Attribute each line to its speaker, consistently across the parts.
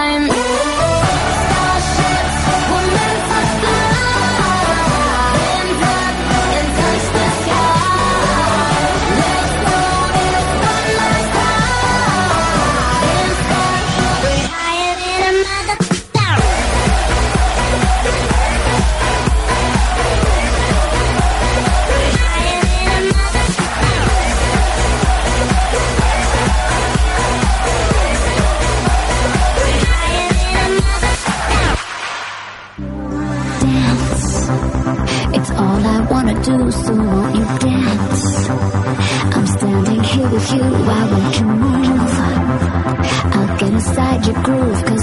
Speaker 1: time. you while we can move. I'll get inside your groove.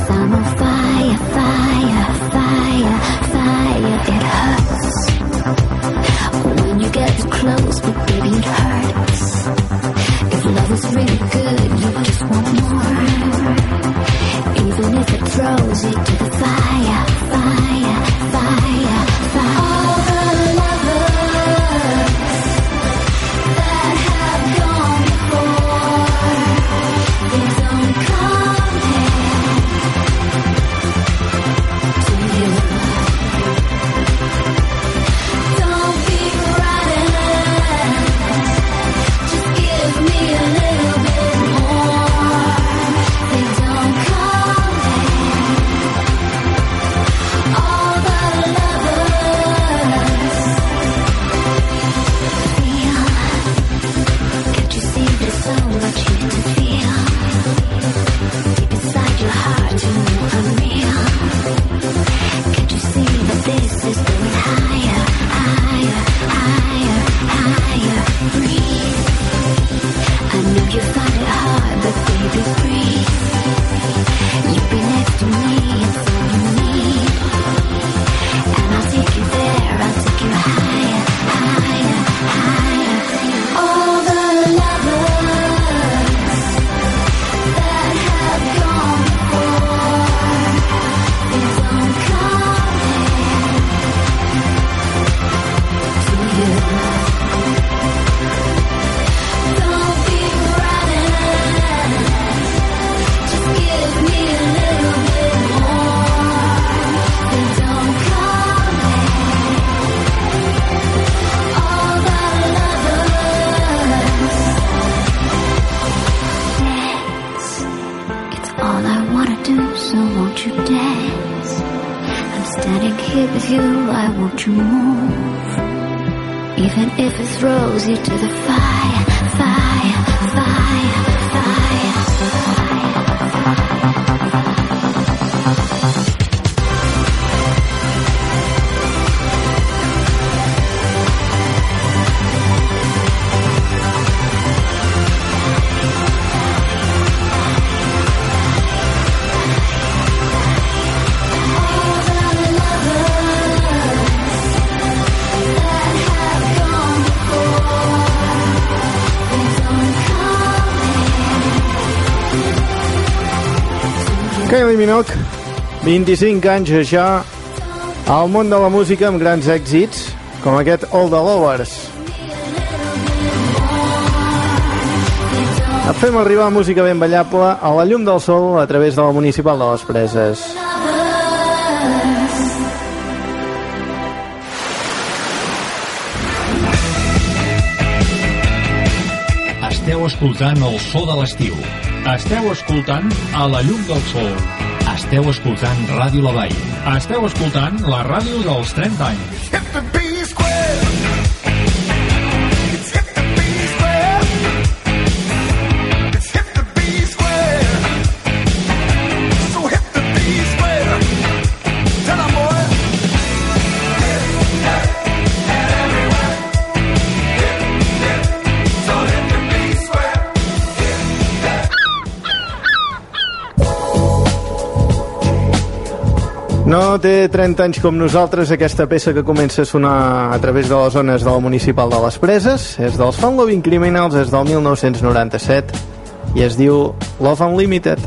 Speaker 2: Kylie Minogue, 25 anys ja al món de la música amb grans èxits, com aquest All the Lovers. Et fem arribar música ben ballable a la llum del sol a través de la Municipal de les Preses.
Speaker 3: Esteu escoltant el so de l'estiu esteu escoltant A la llum del sol. Esteu escoltant Ràdio La Vall. Esteu escoltant la ràdio dels 30 anys.
Speaker 2: No té 30 anys com nosaltres aquesta peça que comença a sonar a través de les zones del municipal de les Preses. És dels Fan Loving Criminals, és del 1997 i es diu Love Unlimited.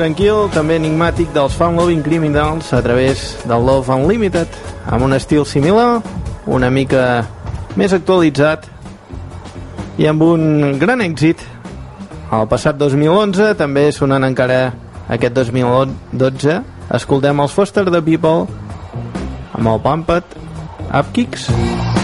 Speaker 4: tranquil, també enigmàtic dels Fun loving criminals a través del Love Unlimited, amb un estil similar, una mica més actualitzat i amb un gran èxit el passat 2011, també sonant encara aquest 2012, escoltem els Foster the People amb el Pumped Upkicks. Kicks.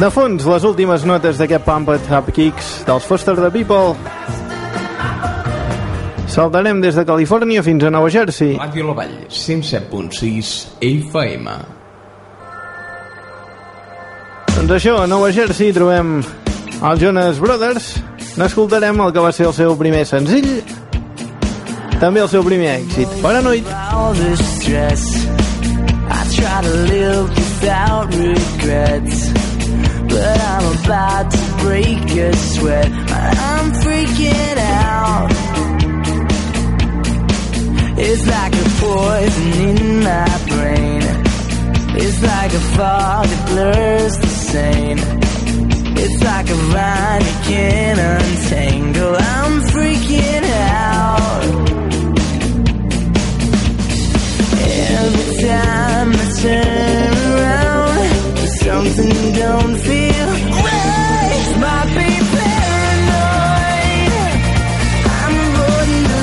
Speaker 4: De fons, les últimes notes d'aquest Pump It Up Kicks dels Foster the People. Saltarem des de Califòrnia fins a Nova Jersey.
Speaker 5: Ràdio La Vall, 107.6 FM.
Speaker 4: Doncs això, a Nova Jersey trobem els Jonas Brothers. N'escoltarem el que va ser el seu primer senzill, també el seu primer èxit, Paranoid.
Speaker 6: stress. I try to live without regrets. But I'm about to break a sweat. I'm freaking out. It's like a poison in my brain. It's like a fog that blurs the sane. It's like a vine you can't untangle. I'm freaking out. Every time I turn around, something don't feel right. Might be paranoid. I'm the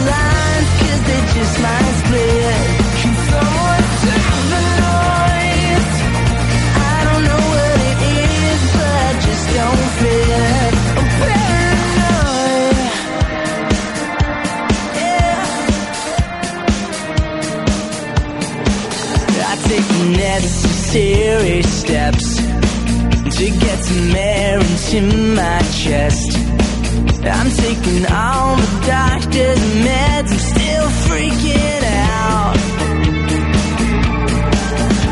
Speaker 6: they just might split. Can someone stop the noise? I don't know what it is, but I just don't fit. I'm paranoid. Yeah. I take the necessary steps to get some air into my chest. I'm taking all the doctor's meds, I'm still freaking out.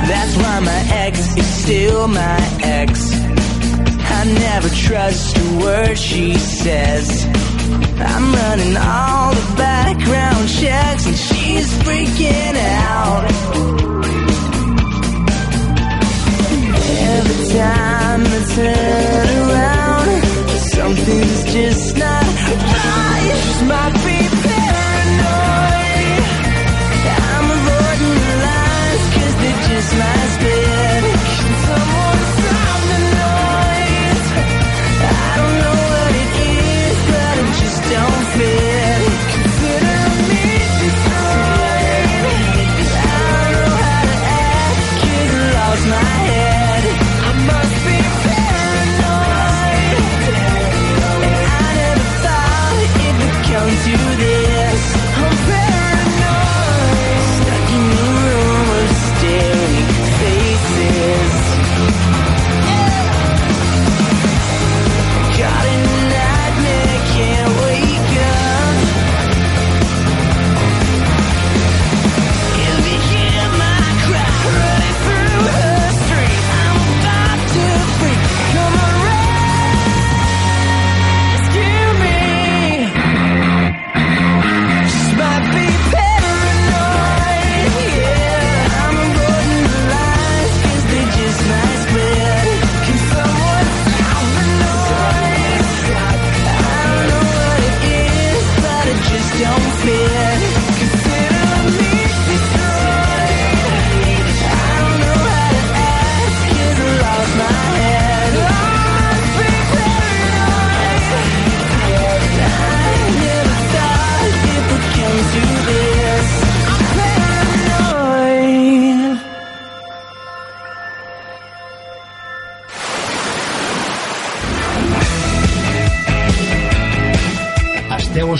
Speaker 6: That's why my ex is still my ex. I never trust a word she says. I'm running all the background checks and she's freaking out. Every time I turn around, something's just not right. Just might be paranoid. I'm avoiding the lines 'cause they just might split.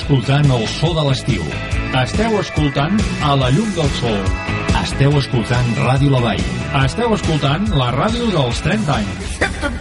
Speaker 3: Escoltant el so de l'estiu. Esteu escoltant a la llum del sol. Esteu escoltant Ràdio La Vall. Esteu escoltant la ràdio dels 30 anys.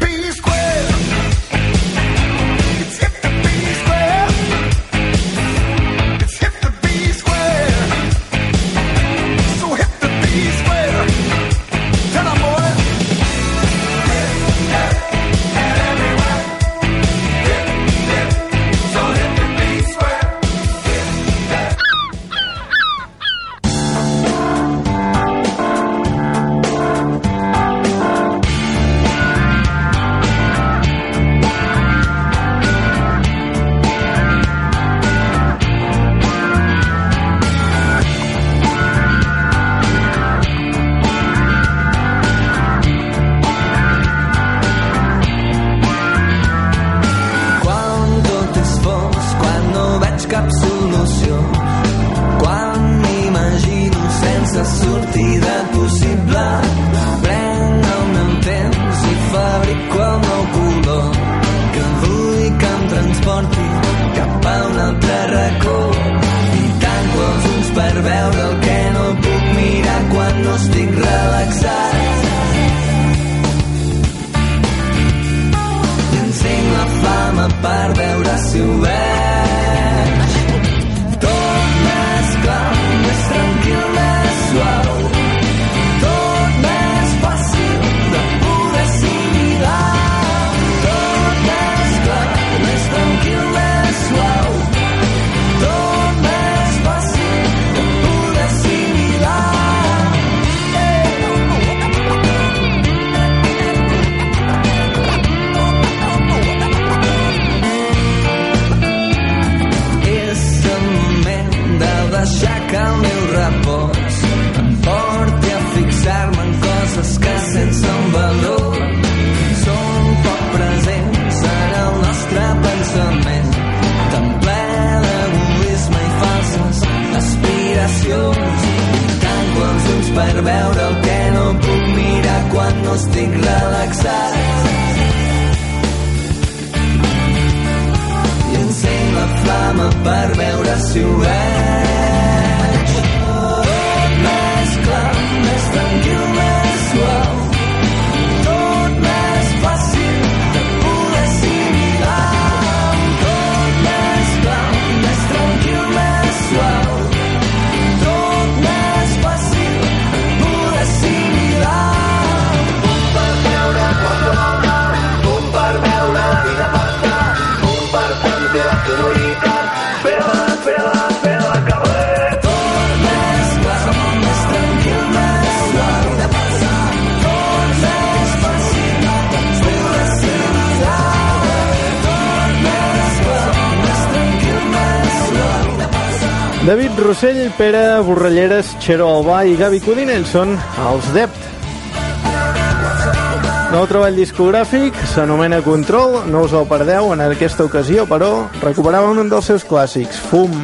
Speaker 4: David Rossell, Pere Borrelleres, Xero Albà i Gavi Codinell són els Dept. Nou treball discogràfic, s'anomena Control, no us el perdeu, en aquesta ocasió, però, recuperaven un dels seus clàssics, Fum.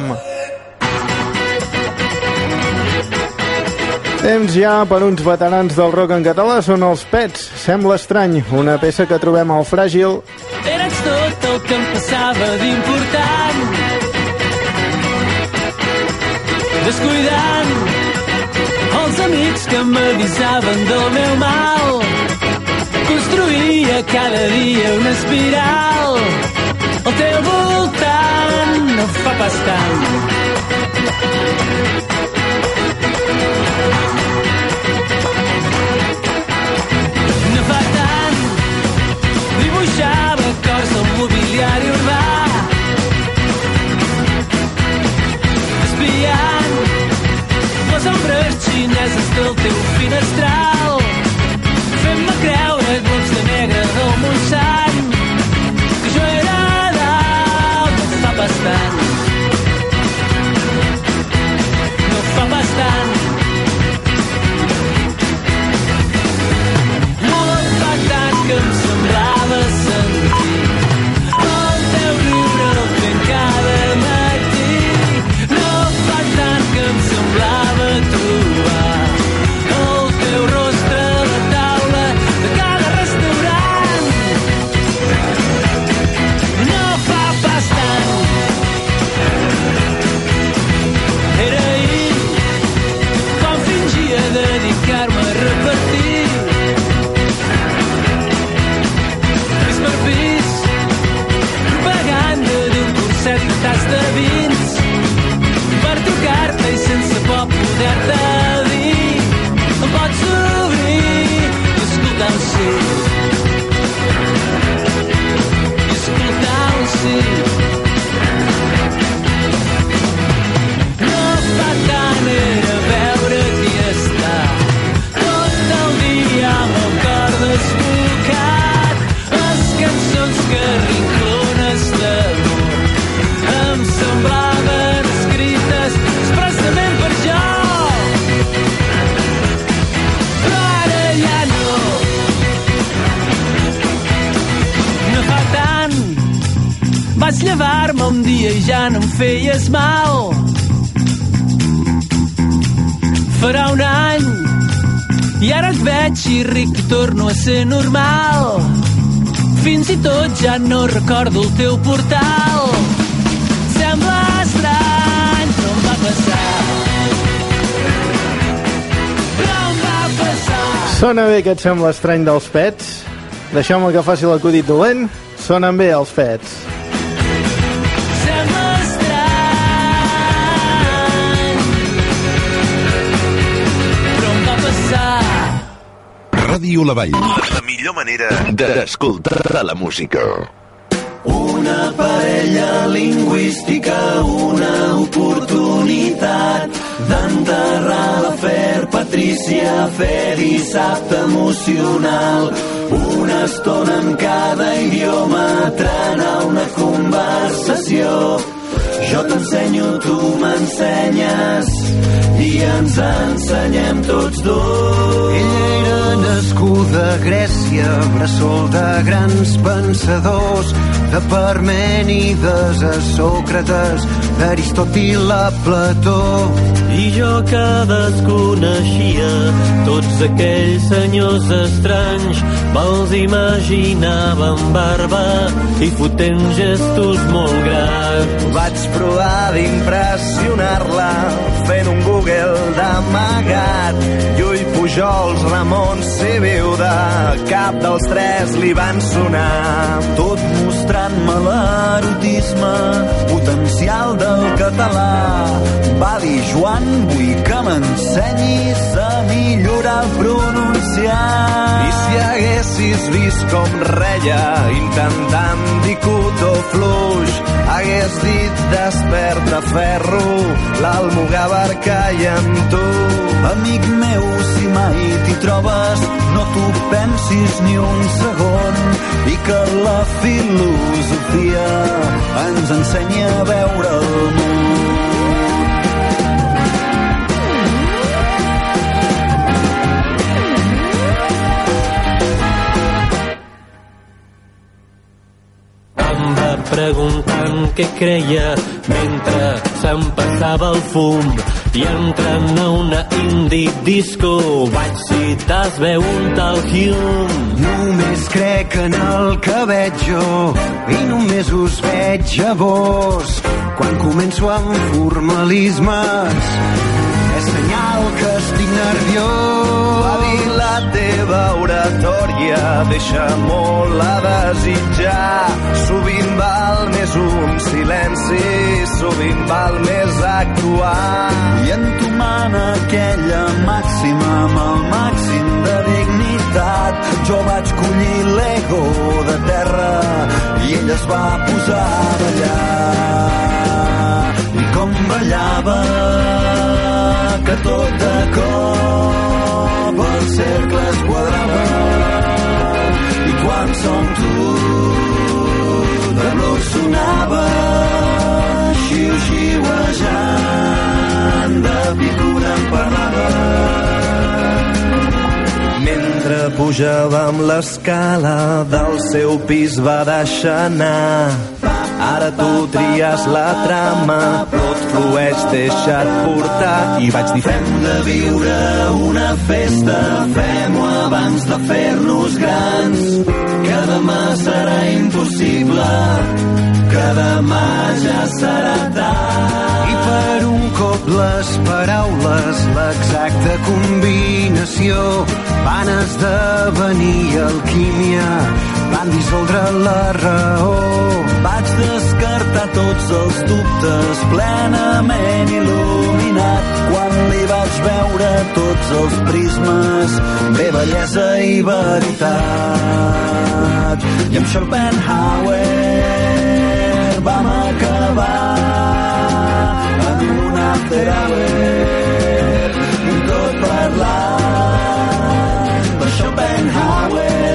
Speaker 4: Temps ja per uns veterans del rock en català són els Pets. Sembla estrany, una peça que trobem al Fràgil
Speaker 7: Eres tot el que em passava d'important. Descuidant els amics que m'avisaven del meu mal. Construïa cada dia una espiral. Al teu voltant no fa pas tant. No em feies mal farà un any i ara et veig i ric i torno a ser normal fins i tot ja no recordo el teu portal sembla estrany però em va passar
Speaker 4: Sona bé que et sembla estrany dels Pets? Deixeu-me que faci l'acudit dolent. Sonen bé els Pets.
Speaker 8: Ràdio La Vall. La millor manera d'escoltar la música.
Speaker 7: Una parella lingüística, una oportunitat d'enterrar l'afer Patrícia, fer dissabte emocional. Una estona en cada idioma, trenar una conversació. Jo t'ensenyo, tu m'ensenyes.
Speaker 9: i ens ensenyem tots dos.
Speaker 10: Ella era nascuda a Grècia, bressol de grans pensadors, de Parmènides a Sòcrates, d'Aristòtil a Plató.
Speaker 9: I jo que desconeixia tots aquells senyors estranys, me'ls imaginava amb barba i fotent gestos molt grans.
Speaker 2: Vaig provar d'impressionar-la fent un Google d'amagat. Llull Pujols, Ramon Sibiu de cap dels tres li van sonar.
Speaker 9: Tot mostrant-me l'erotisme potencial del català. Va dir Joan, vull que m'ensenyis a millorar pronunciar.
Speaker 2: I si haguessis vist com reia intentant dir cotó fluix, hagués dit desperta ferro, l'almogàver caia amb tu.
Speaker 9: Amic meu, si mai t'hi trobes, no t'ho pensis ni un segon i que la filosofia ens ensenya a veure el món. Preguntant què creia mentre se'm passava el fum i entrant a una indie disco vaig citar es veu un tal Hume.
Speaker 10: Només crec en el que veig jo i només us veig a vos. Quan començo amb formalismes és senyal que estic nerviós.
Speaker 2: Va dir la teva oratòria deixa molt a desitjar. Sovint val més un silenci, sovint val més actuar.
Speaker 9: I entomant aquella màxima amb el màxim de dignitat, jo vaig collir l'ego de terra i ell es va posar a ballar. I com ballava, que tot de cop el cercle es quadrava. I quan som tu de blues sonava xiu-xiuejant de picura em parlava
Speaker 2: Mentre pujàvem l'escala del seu pis va deixar anar. Ara tu tries la trama, et flueix, deixa't portar.
Speaker 9: i vaig dir fem de viure una festa fem-ho abans de fer-nos grans que demà serà impossible que demà ja serà tard
Speaker 10: I per un cop les paraules, l'exacta combinació, van esdevenir alquímia, van dissoldre la raó.
Speaker 9: Vaig descartar tots els dubtes plenament il·luminat. Quan li vaig veure tots els prismes bé bellesa i veritat. I amb Schopenhauer vam acabar en un after hour i tot parlant de Schopenhauer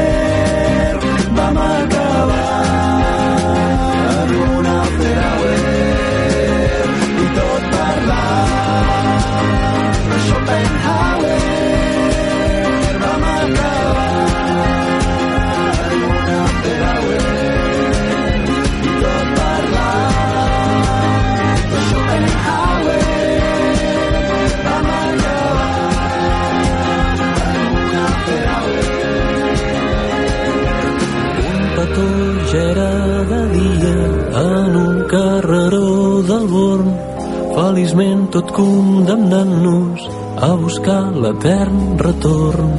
Speaker 9: l'etern retorn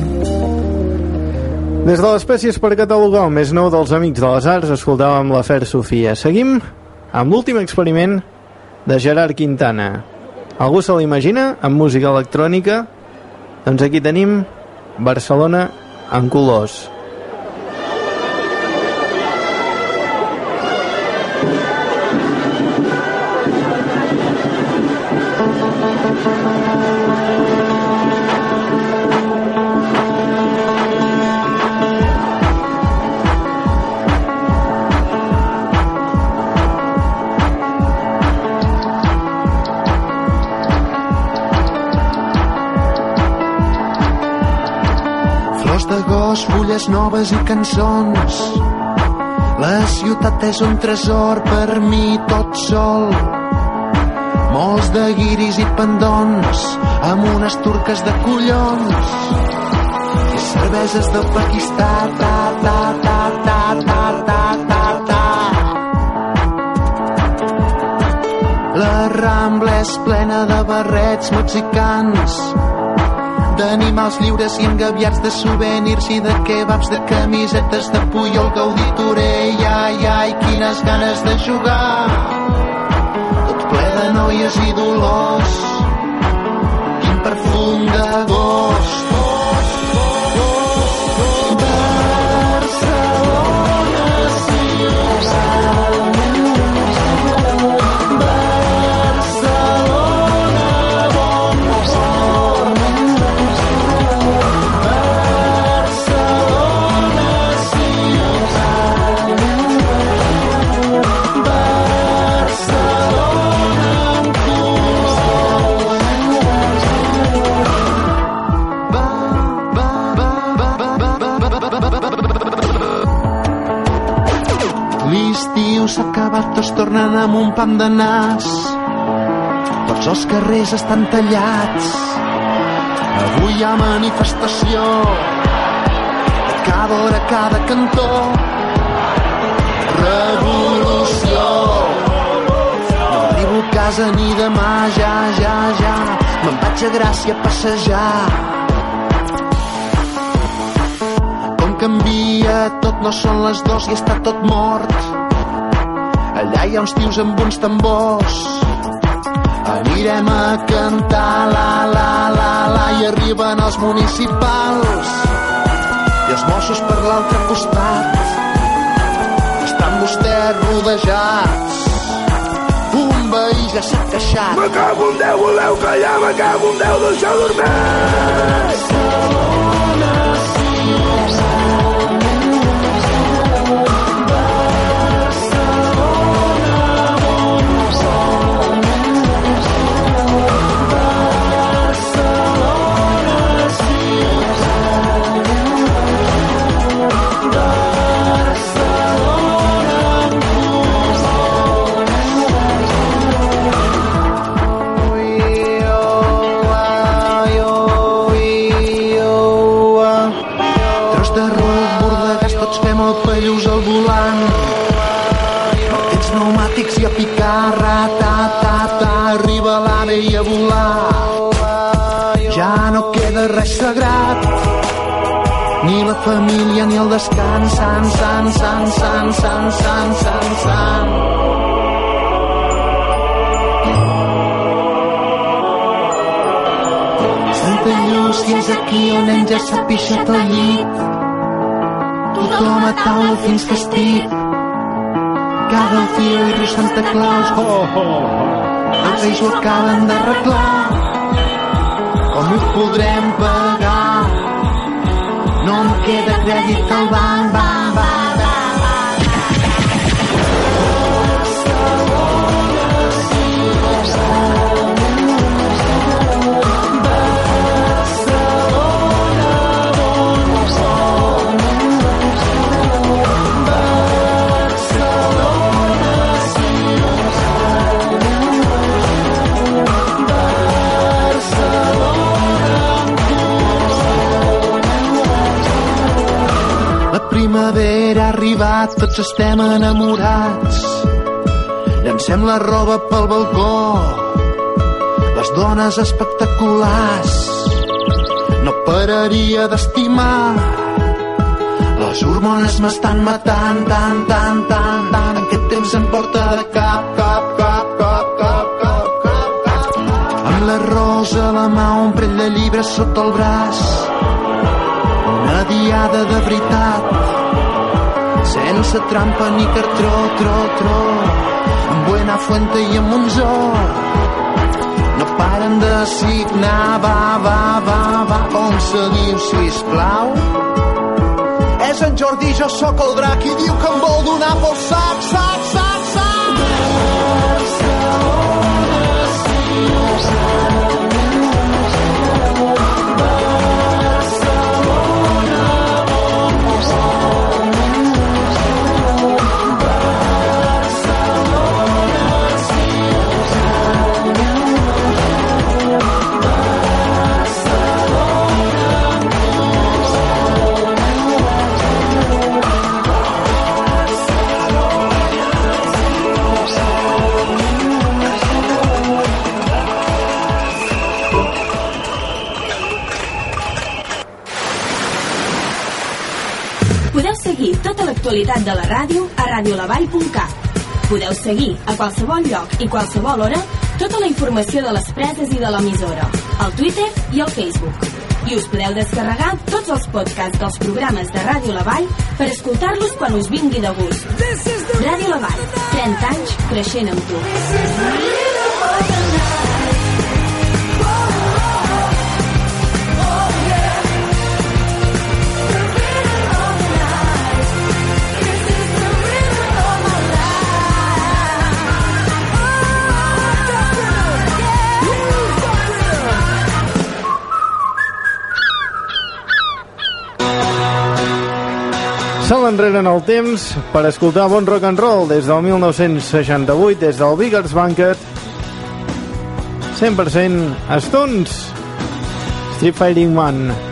Speaker 4: Des de l'Espècies per catalogar el més nou dels Amics de les Arts, escoltàvem l'afer Sofia. Seguim amb l'últim experiment de Gerard Quintana. Algú se l'imagina amb música electrònica? Doncs aquí tenim Barcelona en colors.
Speaker 11: Noves i cançons. La ciutat és un tresor per mi tot sol. Molts de guiris i pendons amb unes turques de collons. I cerveses del Pakistà, ta, ta, ta, ta, ta, ta, ta, ta. La Rambla és plena de barrets mexicans d'animals lliures i engaviats de souvenirs i de kebabs, de camisetes de Puyol, Gaudí, Torell, ai, ai, quines ganes de jugar. Tot ple de noies i dolors, quin perfum d'agost. Tornen amb un pam de nas. Tots els carrers estan tallats. Avui hi ha manifestació. A cada hora, a cada cantó. Revolució. No arribo a casa ni demà, ja, ja, ja. Me'n vaig a Gràcia a passejar. Com canvia tot, no són les dos i està tot mort. Allà hi ha uns tios amb uns tambors. Anirem a cantar la la la la i arriben els municipals i els Mossos per l'altre costat. Estan vostès rodejats. Un veí ja s'ha queixat.
Speaker 12: Me cago en Déu, voleu callar, me cago en Déu, deixeu dormir!
Speaker 11: Tros aquí on hem ja s'ha pixat al llit. Tothom a taula fins que estic. Caga el tio i riu Santa Claus. Oh, oh, oh. Els reis ho acaben d'arreglar. Com ho podrem pagar? No em queda crèdit al banc, banc, arribat, tots estem enamorats. Llancem la roba pel balcó, les dones espectaculars. No pararia d'estimar, les hormones m'estan matant, tant, tant, tant, tant. Aquest temps em porta de cap, cap, cap, cap, cap, cap, cap, cap. Amb la rosa a la mà, un parell de llibres sota el braç. Una diada de veritat, sense trampa ni cartró, tro, tro, amb Buena Fuente i amb Monzó. No paren de signar, va, va, va, va, se diu, sisplau. És en Jordi, jo sóc el drac i diu que em vol donar pel sac, sac,
Speaker 13: radiolavall.cat. Podeu seguir a qualsevol lloc i qualsevol hora tota la informació de les preses i de l'emissora, al Twitter i al Facebook. I us podeu descarregar tots els podcasts dels programes de Ràdio La Vall per escoltar-los quan us vingui de gust. Ràdio La Vall, 30 anys creixent amb tu.
Speaker 14: Enrere en el temps per escoltar bon rock and roll des del 1968, des del Biggers Banquet. 100% Stones. Street Fighting Man.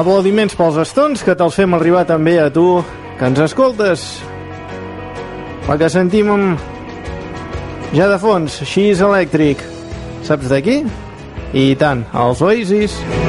Speaker 14: Aplaudiments pels estons que te'ls fem arribar també a tu, que ens escoltes. La que sentim amb... ja de fons, She's Electric. Saps de qui? I tant, els Oasis.
Speaker 15: She's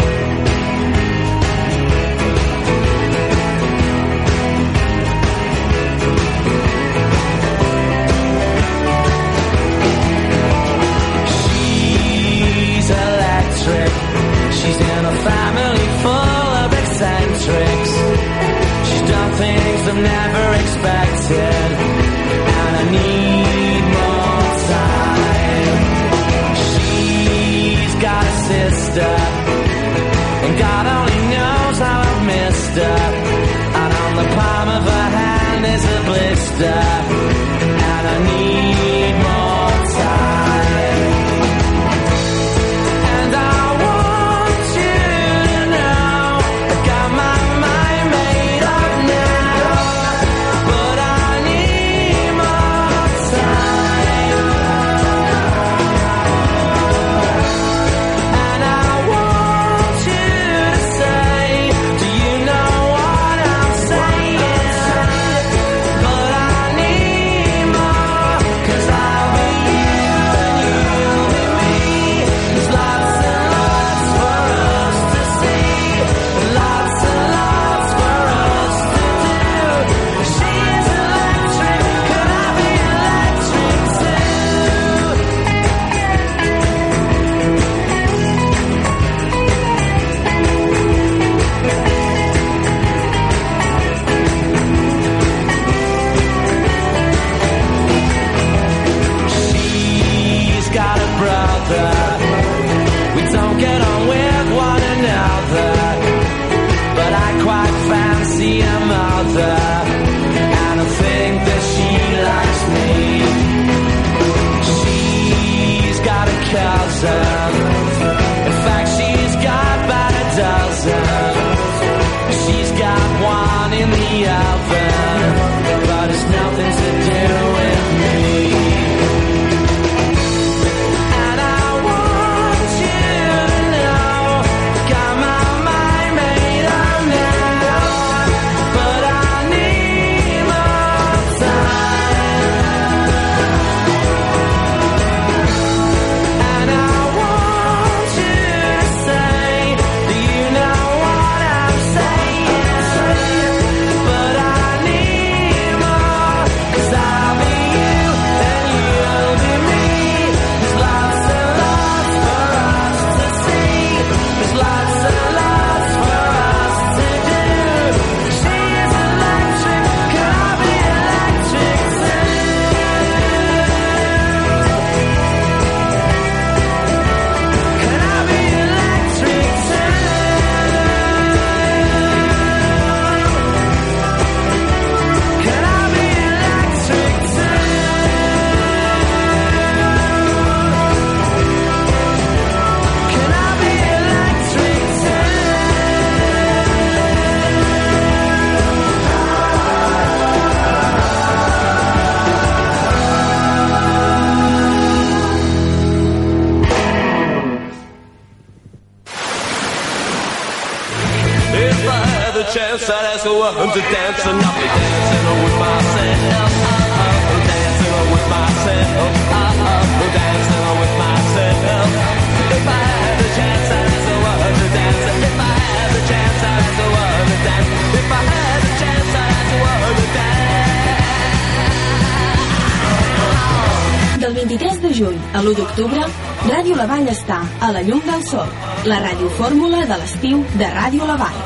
Speaker 13: d'octubre, Ràdio La Vall està a la llum del sol, la radiofórmula de l'estiu de Ràdio La Vall.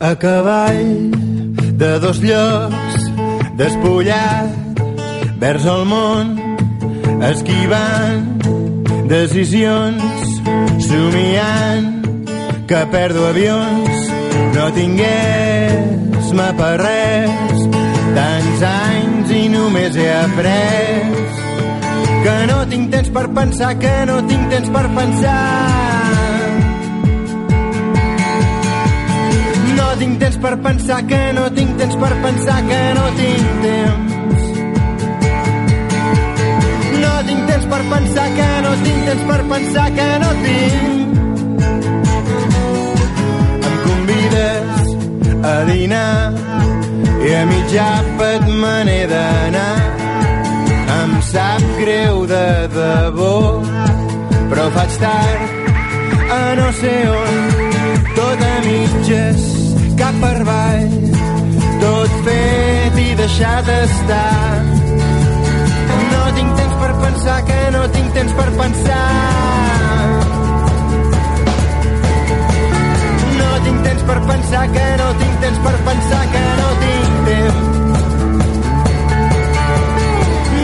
Speaker 16: A cavall de dos llocs, despullat vers el món, esquivant decisions, somiant que perdo avions, no tingués-me per res, tants anys només he après que no tinc temps per pensar, que no tinc temps per pensar. No tinc temps per pensar, que no tinc temps per pensar, que no tinc temps. No tinc temps per pensar, que no tinc temps per pensar, que no tinc. Em convides a dinar i a mig àpat me n'he d'anar. Em sap greu de debò, però faig tard a no sé on, tot a mitges, cap per avall, tot fet i deixat estar. No tinc temps per pensar, que no tinc temps per pensar. No tinc temps per pensar, que no tinc temps per pensar, que no temps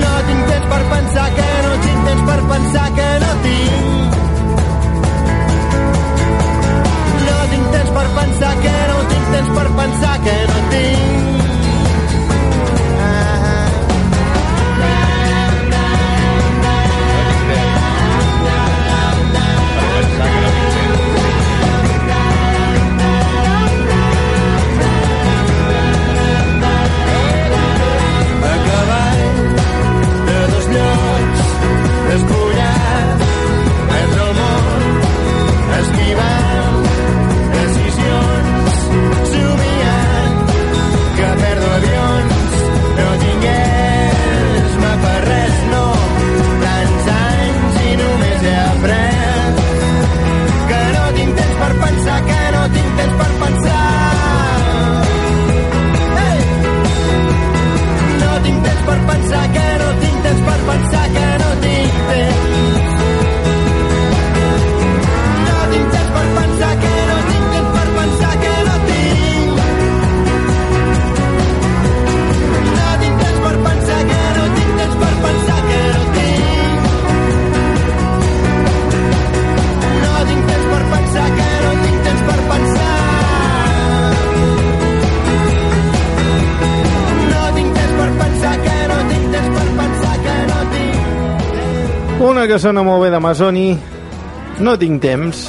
Speaker 16: no tinc temps per pensar que no tinc temps per pensar que no tinc. No tinc temps per pensar que no tinc temps per
Speaker 4: pensar que no tinc. Sona molt bé d'Amazoni, no tinc temps.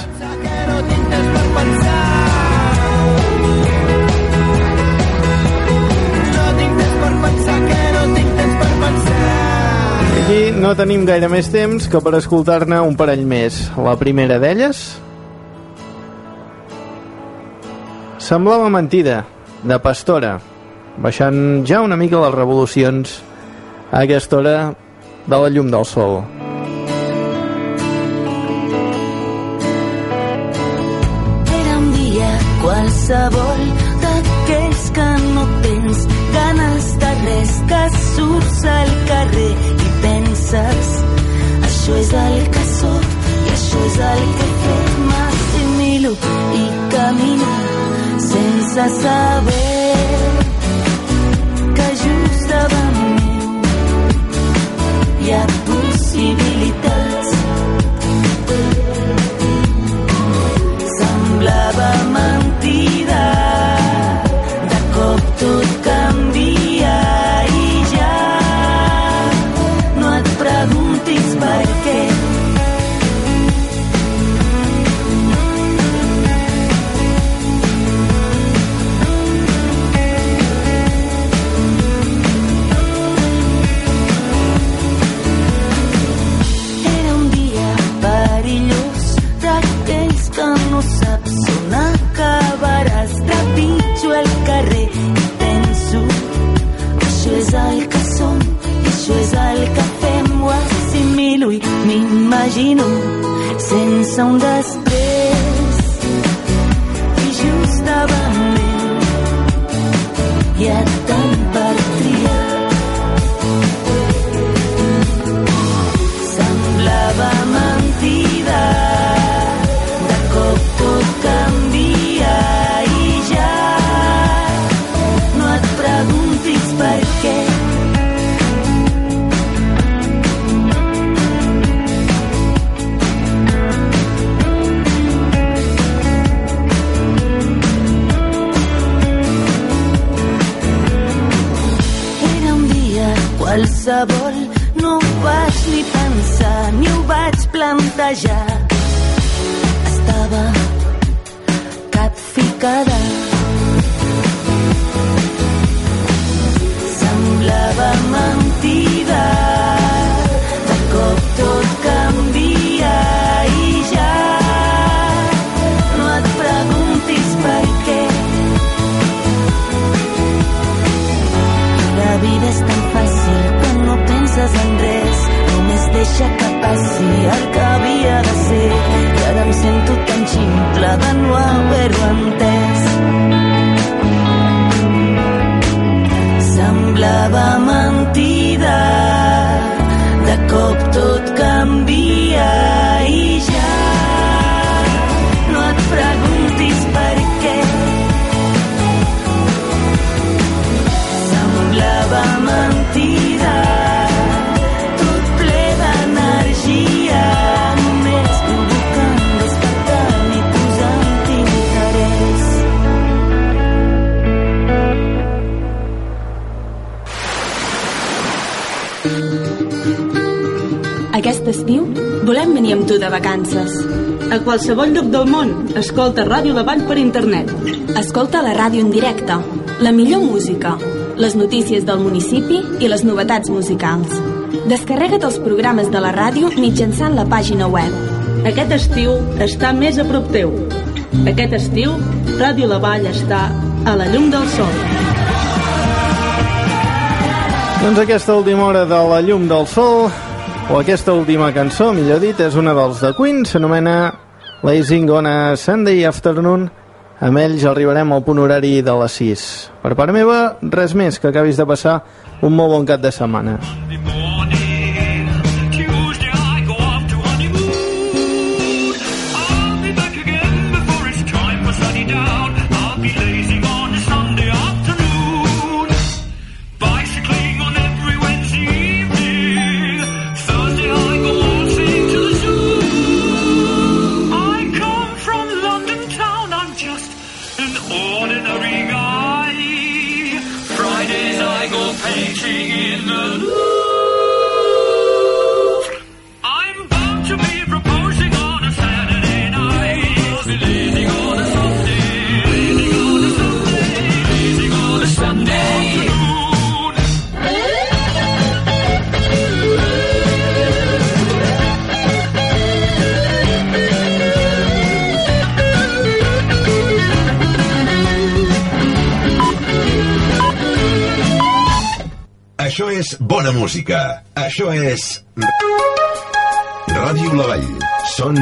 Speaker 4: I aquí no tenim gaire més temps que per escoltar-ne un parell més. La primera d'elles... Semblava mentida, de Pastora, baixant ja una mica les revolucions a aquesta hora de la llum del sol.
Speaker 6: Qualsevol d'aquells que no tens ganes de res, que surts al carrer i penses això és el que sóc i això és el que he fet. M'assimilo i camino sense saber capficada. Semblava mentida, de cop tot canvia i ja no et preguntis per què. La vida és tan fàcil que no penses en res, només deixa que passi el que havia de ser. I ara em sento tan ximple de no
Speaker 13: Aquest estiu volem venir amb tu de vacances.
Speaker 17: A qualsevol lloc del món, escolta Ràdio La Vall per internet.
Speaker 13: Escolta la ràdio en directe, la millor música, les notícies del municipi i les novetats musicals. Descarrega't els programes de la ràdio mitjançant la pàgina web.
Speaker 17: Aquest estiu està més a prop teu. Aquest estiu, Ràdio La Vall està a la llum del sol.
Speaker 4: Doncs aquesta última hora de la llum del sol, o aquesta última cançó, millor dit, és una dels de Queen, s'anomena Blazing on a Sunday Afternoon. Amb ells arribarem al punt horari de les 6. Per part meva, res més, que acabis de passar un molt bon cap de setmana.
Speaker 8: Bona música. Això és... Ràdio La Vall. Són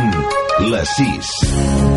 Speaker 8: les 6.